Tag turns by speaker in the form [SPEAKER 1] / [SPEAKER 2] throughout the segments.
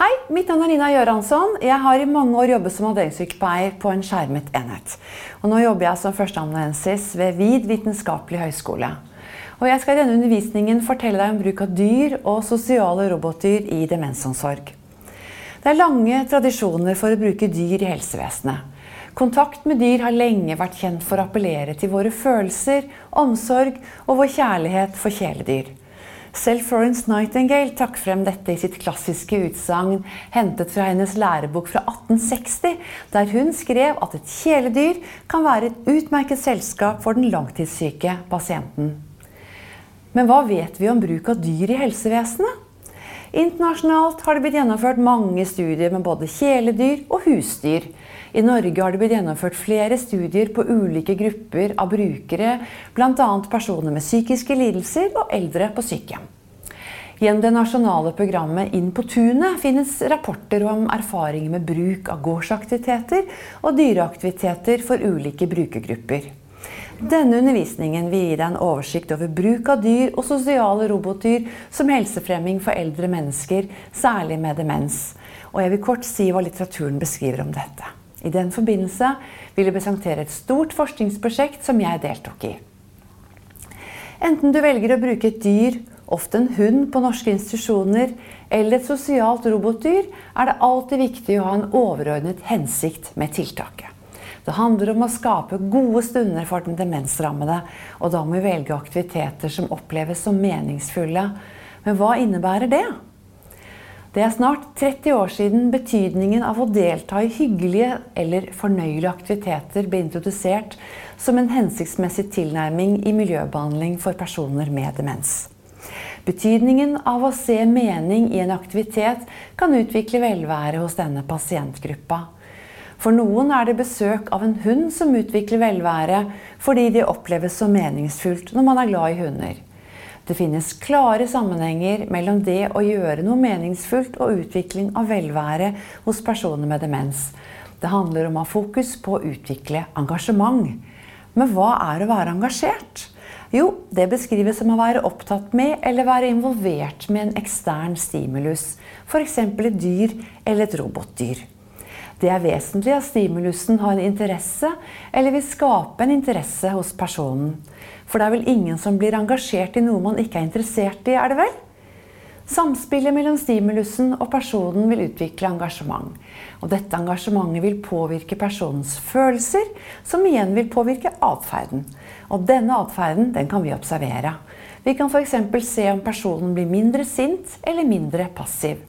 [SPEAKER 1] Hei, mitt navn er Nina Gjøransson. Jeg har i mange år jobbet som avdelingssykepleier på en skjermet enhet. Og nå jobber jeg som førsteamanuensis ved VID vitenskapelig høgskole. Og jeg skal i denne undervisningen fortelle deg om bruk av dyr og sosiale robotdyr i demensomsorg. Det er lange tradisjoner for å bruke dyr i helsevesenet. Kontakt med dyr har lenge vært kjent for å appellere til våre følelser, omsorg og vår kjærlighet for kjæledyr. Selv Florence Nightingale trakk frem dette i sitt klassiske utsagn hentet fra hennes lærebok fra 1860, der hun skrev at et kjæledyr kan være et utmerket selskap for den langtidssyke pasienten. Men hva vet vi om bruk av dyr i helsevesenet? Internasjonalt har det blitt gjennomført mange studier med både kjæledyr og husdyr. I Norge har det blitt gjennomført flere studier på ulike grupper av brukere, bl.a. personer med psykiske lidelser og eldre på sykehjem. Gjennom det nasjonale programmet Inn på tunet finnes rapporter om erfaringer med bruk av gårdsaktiviteter og dyreaktiviteter for ulike brukergrupper. Denne undervisningen vil gi deg en oversikt over bruk av dyr og sosiale robotdyr som helsefremming for eldre mennesker, særlig med demens. Og jeg vil kort si hva litteraturen beskriver om dette. I den forbindelse vil jeg presentere et stort forskningsprosjekt som jeg deltok i. Enten du velger å bruke et dyr, ofte en hund på norske institusjoner, eller et sosialt robotdyr, er det alltid viktig å ha en overordnet hensikt med tiltaket. Det handler om å skape gode stunder for den demensrammede, og da må vi velge aktiviteter som oppleves som meningsfulle. Men hva innebærer det? Det er snart 30 år siden betydningen av å delta i hyggelige eller fornøyelige aktiviteter ble introdusert som en hensiktsmessig tilnærming i miljøbehandling for personer med demens. Betydningen av å se mening i en aktivitet kan utvikle velvære hos denne pasientgruppa. For noen er det besøk av en hund som utvikler velvære fordi de oppleves som meningsfullt når man er glad i hunder. Det finnes klare sammenhenger mellom det å gjøre noe meningsfullt og utvikling av velvære hos personer med demens. Det handler om å ha fokus på å utvikle engasjement. Men hva er å være engasjert? Jo, det beskrives som å være opptatt med eller være involvert med en ekstern stimulus. F.eks. et dyr eller et robotdyr. Det er vesentlig at stimulusen har en interesse eller vil skape en interesse hos personen. For det er vel ingen som blir engasjert i noe man ikke er interessert i, er det vel? Samspillet mellom stimulusen og personen vil utvikle engasjement. Og dette engasjementet vil påvirke personens følelser, som igjen vil påvirke atferden. Og denne atferden den kan vi observere. Vi kan f.eks. se om personen blir mindre sint eller mindre passiv.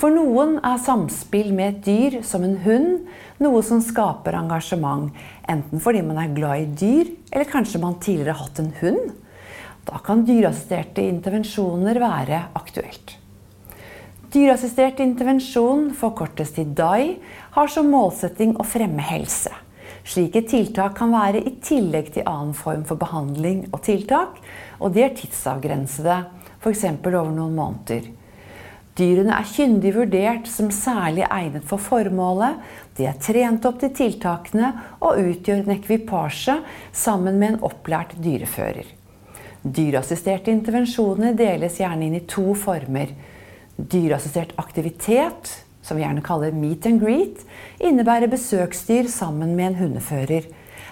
[SPEAKER 1] For noen er samspill med et dyr, som en hund, noe som skaper engasjement. Enten fordi man er glad i dyr, eller kanskje man tidligere har hatt en hund. Da kan dyreassisterte intervensjoner være aktuelt. Dyreassistert intervensjon, forkortes til DAI, har som målsetting å fremme helse. Slike tiltak kan være i tillegg til annen form for behandling og tiltak, og de er tidsavgrensede, f.eks. over noen måneder. Dyrene er kyndig vurdert som særlig egnet for formålet. De er trent opp til tiltakene og utgjør en ekvipasje sammen med en opplært dyrefører. Dyreassisterte intervensjoner deles gjerne inn i to former. Dyreassistert aktivitet, som vi gjerne kaller meet and greet, innebærer besøksdyr sammen med en hundefører.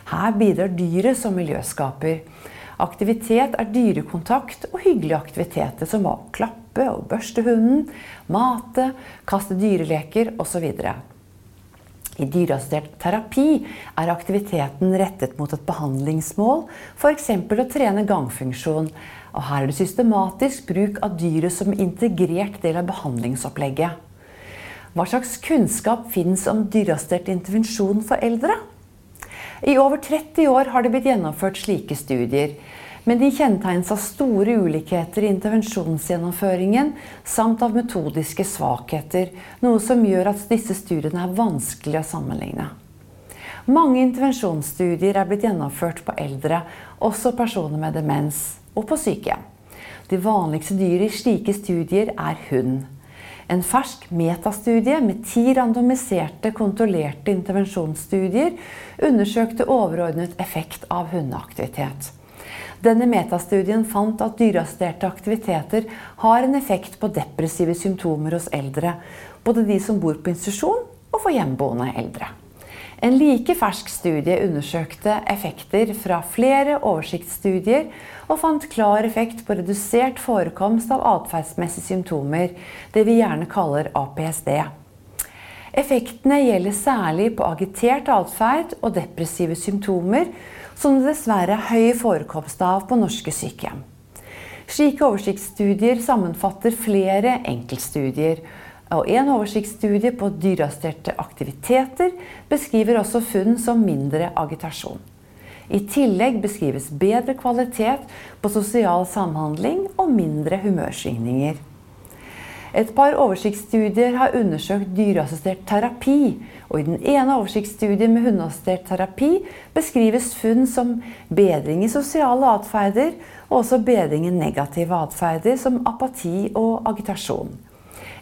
[SPEAKER 1] Her bidrar dyret som miljøskaper. Aktivitet er dyrekontakt og hyggelige aktiviteter som å klappe og børste hunden, mate, kaste dyreleker osv. I dyreassistert terapi er aktiviteten rettet mot et behandlingsmål, f.eks. å trene gangfunksjon. Og her er det systematisk bruk av dyret som integrert del av behandlingsopplegget. Hva slags kunnskap finnes om dyreassistert intervensjon for eldre? I over 30 år har det blitt gjennomført slike studier. Men de kjennetegnes av store ulikheter i intervensjonsgjennomføringen samt av metodiske svakheter, noe som gjør at disse studiene er vanskelig å sammenligne. Mange intervensjonsstudier er blitt gjennomført på eldre, også personer med demens, og på sykehjem. De vanligste dyret i slike studier er hund. En fersk metastudie med ti randomiserte, kontrollerte intervensjonsstudier undersøkte overordnet effekt av hundeaktivitet. Denne metastudien fant at dyreassisterte aktiviteter har en effekt på depressive symptomer hos eldre. Både de som bor på institusjon og for hjemmeboende eldre. En like fersk studie undersøkte effekter fra flere oversiktsstudier og fant klar effekt på redusert forekomst av atferdsmessige symptomer, det vi gjerne kaller APSD. Effektene gjelder særlig på agitert atferd og depressive symptomer, som det dessverre er høy forekomst av på norske sykehjem. Slike oversiktsstudier sammenfatter flere enkeltstudier. Og En oversiktsstudie på dyreassisterte aktiviteter beskriver også funn som mindre agitasjon. I tillegg beskrives bedre kvalitet på sosial samhandling og mindre humørsvingninger. Et par oversiktsstudier har undersøkt dyreassistert terapi. og I den ene oversiktsstudien med hundeassistert terapi beskrives funn som bedring i sosiale atferder, og også bedring i negative atferder som apati og agitasjon.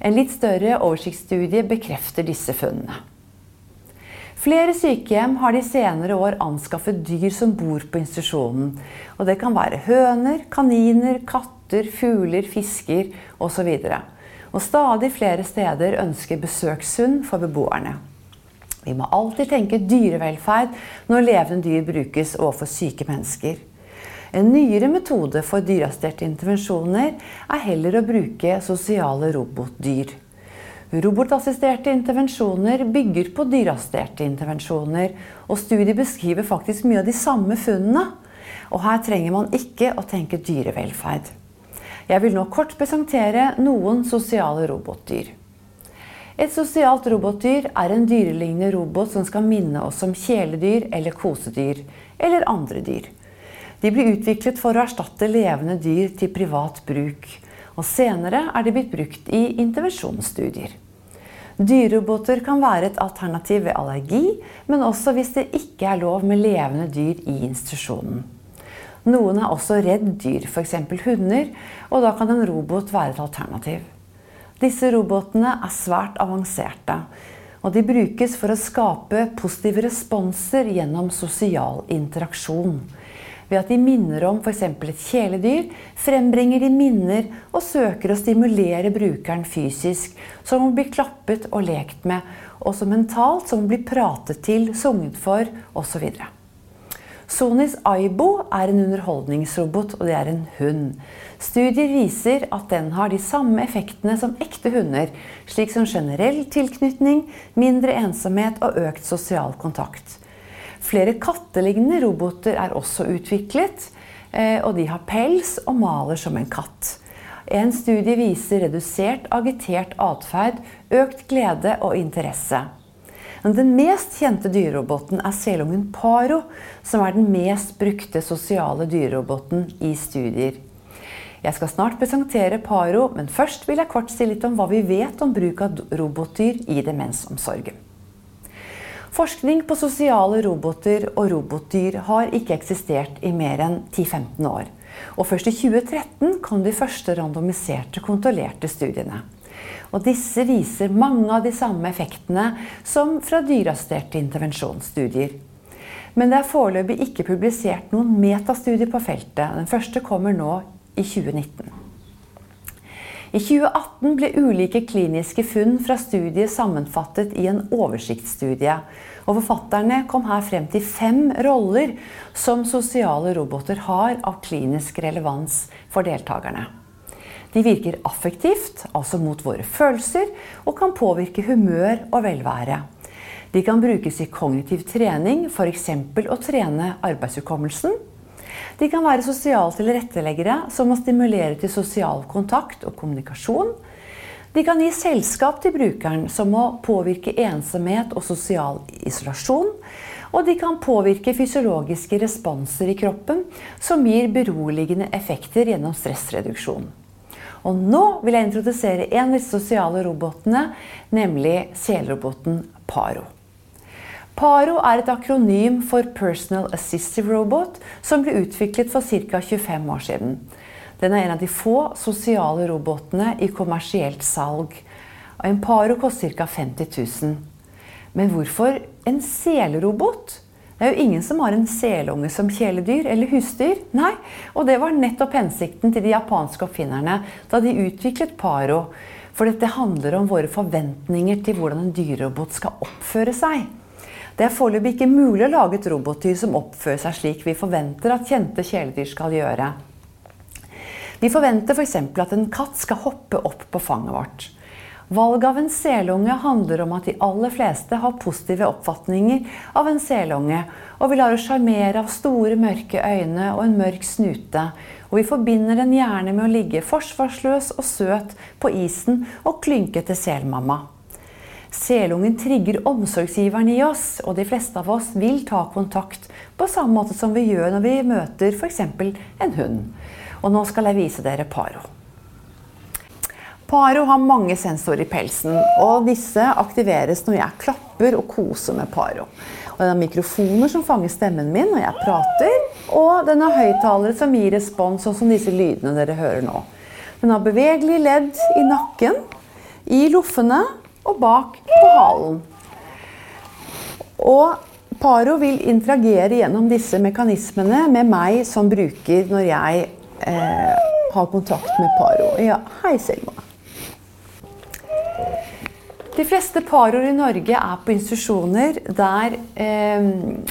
[SPEAKER 1] En litt større oversiktsstudie bekrefter disse funnene. Flere sykehjem har de senere år anskaffet dyr som bor på institusjonen. Og det kan være høner, kaniner, katter, fugler, fisker osv. Og stadig flere steder ønsker besøkshund for beboerne. Vi må alltid tenke dyrevelferd når levende dyr brukes overfor syke mennesker. En nyere metode for dyreassisterte intervensjoner er heller å bruke sosiale robotdyr. Robotassisterte intervensjoner bygger på dyreassisterte intervensjoner, og studiet beskriver faktisk mye av de samme funnene. Og her trenger man ikke å tenke dyrevelferd. Jeg vil nå kort presentere noen sosiale robotdyr. Et sosialt robotdyr er en dyrelignende robot som skal minne oss om kjæledyr eller kosedyr, eller andre dyr. De blir utviklet for å erstatte levende dyr til privat bruk og senere er de blitt brukt i intervensjonsstudier. Dyreroboter kan være et alternativ ved allergi, men også hvis det ikke er lov med levende dyr i institusjonen. Noen er også redd dyr, f.eks. hunder, og da kan en robot være et alternativ. Disse robotene er svært avanserte, og de brukes for å skape positive responser gjennom sosial interaksjon. Ved at de minner om f.eks. et kjæledyr, frembringer de minner og søker å stimulere brukeren fysisk, som å bli klappet og lekt med, også mentalt, som å bli pratet til, sunget for osv. Sonis Aibo er en underholdningsrobot, og det er en hund. Studier viser at den har de samme effektene som ekte hunder, slik som generell tilknytning, mindre ensomhet og økt sosial kontakt. Flere kattelignende roboter er også utviklet, eh, og de har pels og maler som en katt. En studie viser redusert agitert atferd, økt glede og interesse. Den mest kjente dyreroboten er selungen Paro, som er den mest brukte sosiale dyreroboten i studier. Jeg skal snart presentere Paro, men først vil jeg kort si litt om hva vi vet om bruk av robotdyr i demensomsorgen. Forskning på sosiale roboter og robotdyr har ikke eksistert i mer enn 10-15 år. Og først i 2013 kom de første randomiserte, kontrollerte studiene. Og disse viser mange av de samme effektene som fra dyreassisterte intervensjonsstudier. Men det er foreløpig ikke publisert noen metastudier på feltet. Den første kommer nå i 2019. I 2018 ble ulike kliniske funn fra studiet sammenfattet i en oversiktsstudie. Og forfatterne kom her frem til fem roller som sosiale roboter har av klinisk relevans for deltakerne. De virker affektivt, altså mot våre følelser, og kan påvirke humør og velvære. De kan brukes i kognitiv trening, f.eks. å trene arbeidshukommelsen de kan være sosiale tilretteleggere som må stimulere til sosial kontakt og kommunikasjon. De kan gi selskap til brukeren, som må påvirke ensomhet og sosial isolasjon. Og de kan påvirke fysiologiske responser i kroppen, som gir beroligende effekter gjennom stressreduksjon. Og nå vil jeg introdusere en av de sosiale robotene, nemlig selroboten Paro. PARO er et akronym for Personal Assistive Robot, som ble utviklet for ca. 25 år siden. Den er en av de få sosiale robotene i kommersielt salg. En PARO koster ca. 50 000. Men hvorfor en selerobot? Det er jo ingen som har en selunge som kjæledyr eller husdyr. Nei, og det var nettopp hensikten til de japanske oppfinnerne da de utviklet Paro. For dette handler om våre forventninger til hvordan en dyrerobot skal oppføre seg. Det er foreløpig ikke mulig å lage et robotdyr som oppfører seg slik vi forventer at kjente kjæledyr skal gjøre. Vi forventer f.eks. For at en katt skal hoppe opp på fanget vårt. Valg av en selunge handler om at de aller fleste har positive oppfatninger av en selunge, og vi lar oss sjarmere av store, mørke øyne og en mørk snute. Og vi forbinder den gjerne med å ligge forsvarsløs og søt på isen og klynke til selmamma. Selungen trigger omsorgsgiveren i oss, og de fleste av oss vil ta kontakt på samme måte som vi gjør når vi møter f.eks. en hund. Og nå skal jeg vise dere Paro. Paro har mange sensorer i pelsen, og disse aktiveres når jeg klapper og koser med Paro. Og den har mikrofoner som fanger stemmen min når jeg prater, og den har høyttalere som gir respons, sånn som disse lydene dere hører nå. Den har bevegelige ledd i nakken, i loffene og bak på halen. Og Paro vil interagere gjennom disse mekanismene med meg som bruker når jeg eh, har kontakt med Paro. Ja, hei, Selma. De fleste paroer i Norge er på institusjoner der eh,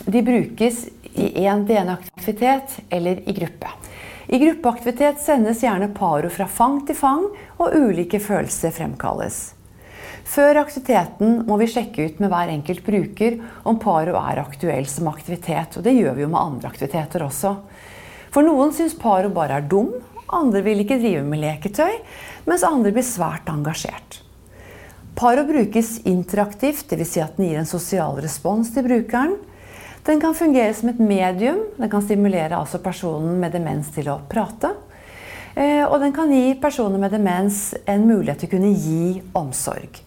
[SPEAKER 1] de brukes i én DN-aktivitet eller i gruppe. I gruppeaktivitet sendes gjerne paro fra fang til fang, og ulike følelser fremkalles. Før aktiviteten må vi sjekke ut med hver enkelt bruker om paro er aktuell som aktivitet. Og det gjør vi jo med andre aktiviteter også. For noen syns paro bare er dum, andre vil ikke drive med leketøy, mens andre blir svært engasjert. Paro brukes interaktivt, dvs. Si at den gir en sosial respons til brukeren. Den kan fungere som et medium. Den kan stimulere altså personen med demens til å prate. Eh, og den kan gi personer med demens en mulighet til å kunne gi omsorg.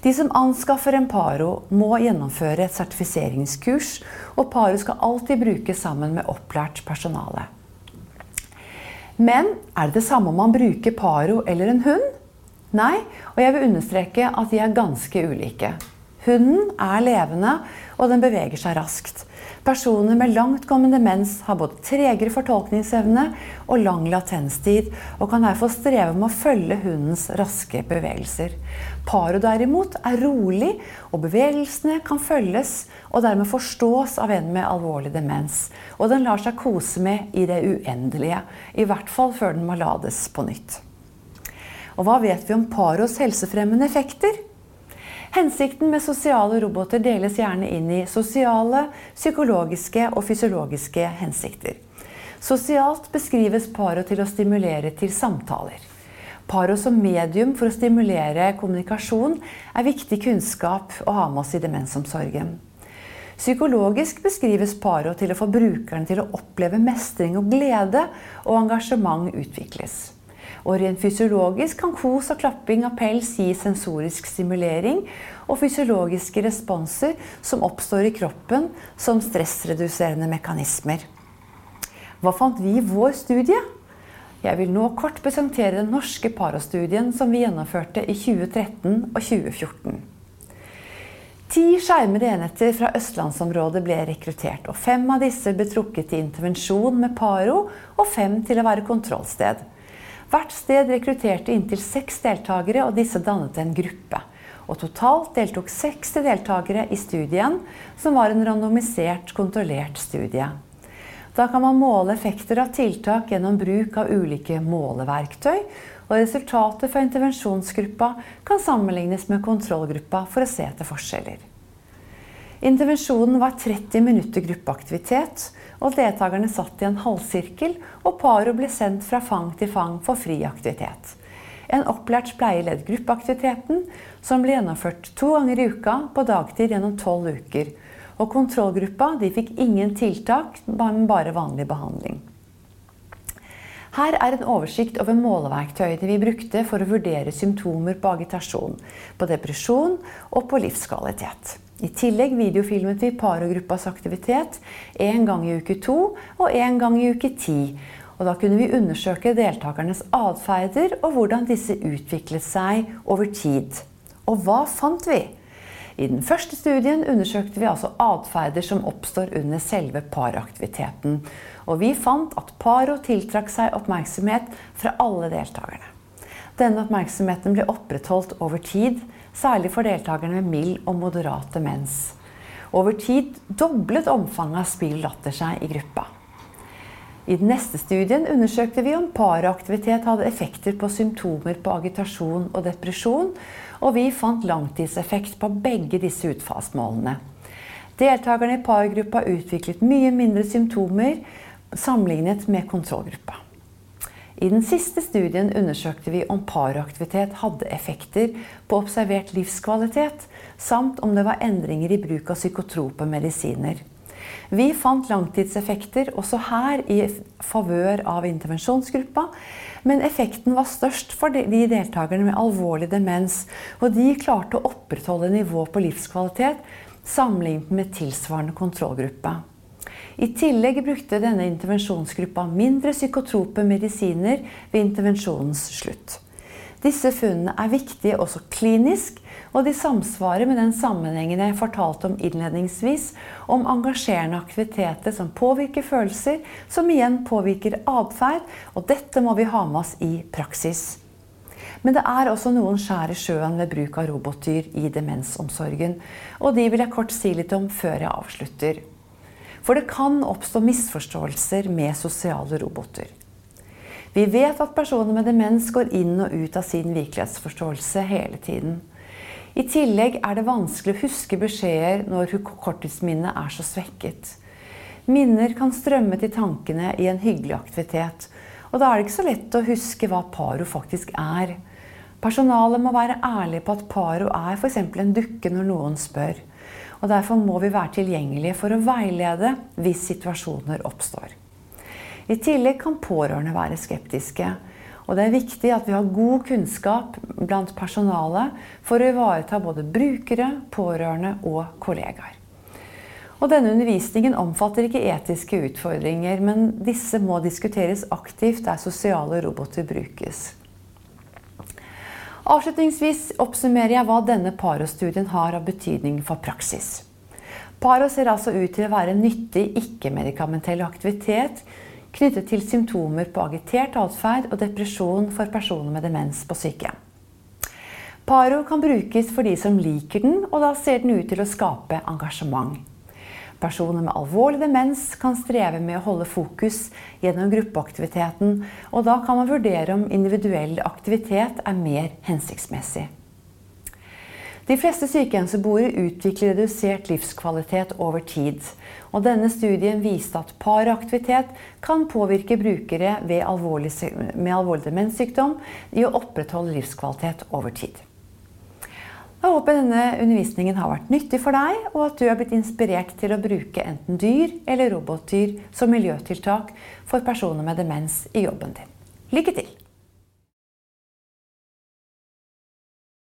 [SPEAKER 1] De som anskaffer en Paro, må gjennomføre et sertifiseringskurs, og Paro skal alltid brukes sammen med opplært personale. Men er det det samme om man bruker Paro eller en hund? Nei, og jeg vil understreke at de er ganske ulike. Hunden er levende, og den beveger seg raskt. Personer med langtkommende demens har både tregere fortolkningsevne og lang latenstid, og kan derfor streve med å følge hundens raske bevegelser. Paro derimot er rolig, og bevegelsene kan følges og dermed forstås av en med alvorlig demens. Og den lar seg kose med i det uendelige, i hvert fall før den må lades på nytt. Og hva vet vi om paros helsefremmende effekter? Hensikten med sosiale roboter deles gjerne inn i sosiale, psykologiske og fysiologiske hensikter. Sosialt beskrives paro til å stimulere til samtaler. Paro som medium for å stimulere kommunikasjon er viktig kunnskap å ha med oss i demensomsorgen. Psykologisk beskrives paro til å få brukeren til å oppleve mestring og glede, og engasjement utvikles. Og rent fysiologisk kan kos og klapping av pels gi sensorisk stimulering og fysiologiske responser som oppstår i kroppen som stressreduserende mekanismer. Hva fant vi i vår studie? Jeg vil nå kort presentere den norske parastudien som vi gjennomførte i 2013 og 2014. Ti skjermede enheter fra østlandsområdet ble rekruttert, og fem av disse ble trukket til intervensjon med paro, og fem til å være kontrollsted. Hvert sted rekrutterte inntil seks deltakere, og disse dannet en gruppe. Og totalt deltok 60 deltakere i studien, som var en randomisert, kontrollert studie. Da kan man måle effekter av tiltak gjennom bruk av ulike måleverktøy, og resultatet fra intervensjonsgruppa kan sammenlignes med kontrollgruppa for å se etter forskjeller. Intervensjonen var 30 minutter gruppeaktivitet, og deltakerne satt i en halvsirkel, og paret ble sendt fra fang til fang for fri aktivitet. En opplært pleier led gruppeaktiviteten, som ble gjennomført to ganger i uka på dagtid gjennom tolv uker. Og kontrollgruppa fikk ingen tiltak, men bare vanlig behandling. Her er en oversikt over måleverktøyene vi brukte for å vurdere symptomer på agitasjon, på depresjon og på livskvalitet. I tillegg videofilmet vi parogruppas aktivitet én gang i uke to og én gang i uke ti. Og da kunne vi undersøke deltakernes atferder og hvordan disse utviklet seg over tid. Og hva fant vi? I den første studien undersøkte vi altså atferder som oppstår under selve paraktiviteten. Og vi fant at paro tiltrakk seg oppmerksomhet fra alle deltakerne. Denne oppmerksomheten ble opprettholdt over tid, særlig for deltakerne med mild og moderat demens. Over tid doblet omfanget av spill latter seg i gruppa. I den neste studien undersøkte vi om paraktivitet hadde effekter på symptomer på agitasjon og depresjon, og vi fant langtidseffekt på begge disse utfallsmålene. Deltakerne i pargruppa utviklet mye mindre symptomer sammenlignet med kontrollgruppa. I den siste studien undersøkte vi om paraktivitet hadde effekter på observert livskvalitet, samt om det var endringer i bruk av psykotrope medisiner. Vi fant langtidseffekter også her i favør av intervensjonsgruppa, men effekten var størst for de deltakerne med alvorlig demens, og de klarte å opprettholde nivå på livskvalitet sammenlignet med tilsvarende kontrollgruppe. I tillegg brukte denne intervensjonsgruppa mindre psykotrope medisiner ved intervensjonens slutt. Disse funnene er viktige også klinisk, og de samsvarer med den sammenhengen jeg fortalte om innledningsvis, om engasjerende aktiviteter som påvirker følelser, som igjen påvirker atferd, og dette må vi ha med oss i praksis. Men det er også noen skjær i sjøen ved bruk av robotdyr i demensomsorgen, og de vil jeg kort si litt om før jeg avslutter. For det kan oppstå misforståelser med sosiale roboter. Vi vet at personer med demens går inn og ut av sin virkelighetsforståelse hele tiden. I tillegg er det vanskelig å huske beskjeder når korttidsminnet er så svekket. Minner kan strømme til tankene i en hyggelig aktivitet. Og da er det ikke så lett å huske hva paro faktisk er. Personalet må være ærlig på at paro er f.eks. en dukke når noen spør. Og Derfor må vi være tilgjengelige for å veilede hvis situasjoner oppstår. I tillegg kan pårørende være skeptiske. Og det er viktig at vi har god kunnskap blant personalet for å ivareta både brukere, pårørende og kollegaer. Og denne undervisningen omfatter ikke etiske utfordringer, men disse må diskuteres aktivt der sosiale roboter brukes. Avslutningsvis oppsummerer jeg hva denne parostudien har av betydning for praksis. Paro ser altså ut til å være nyttig ikke-medikamentell aktivitet knyttet til symptomer på agitert atferd og depresjon for personer med demens på sykehjem. Paro kan brukes for de som liker den, og da ser den ut til å skape engasjement. Personer med alvorlig demens kan streve med å holde fokus gjennom gruppeaktiviteten, og da kan man vurdere om individuell aktivitet er mer hensiktsmessig. De fleste sykehjemsbeboere utvikler redusert livskvalitet over tid. Og denne studien viste at paraktivitet kan påvirke brukere alvorlig, med alvorlig demenssykdom i å opprettholde livskvalitet over tid. Jeg håper denne undervisningen har vært nyttig for deg, og at du er blitt inspirert til å bruke enten dyr eller robotdyr som miljøtiltak for personer med demens i jobben din. Lykke til!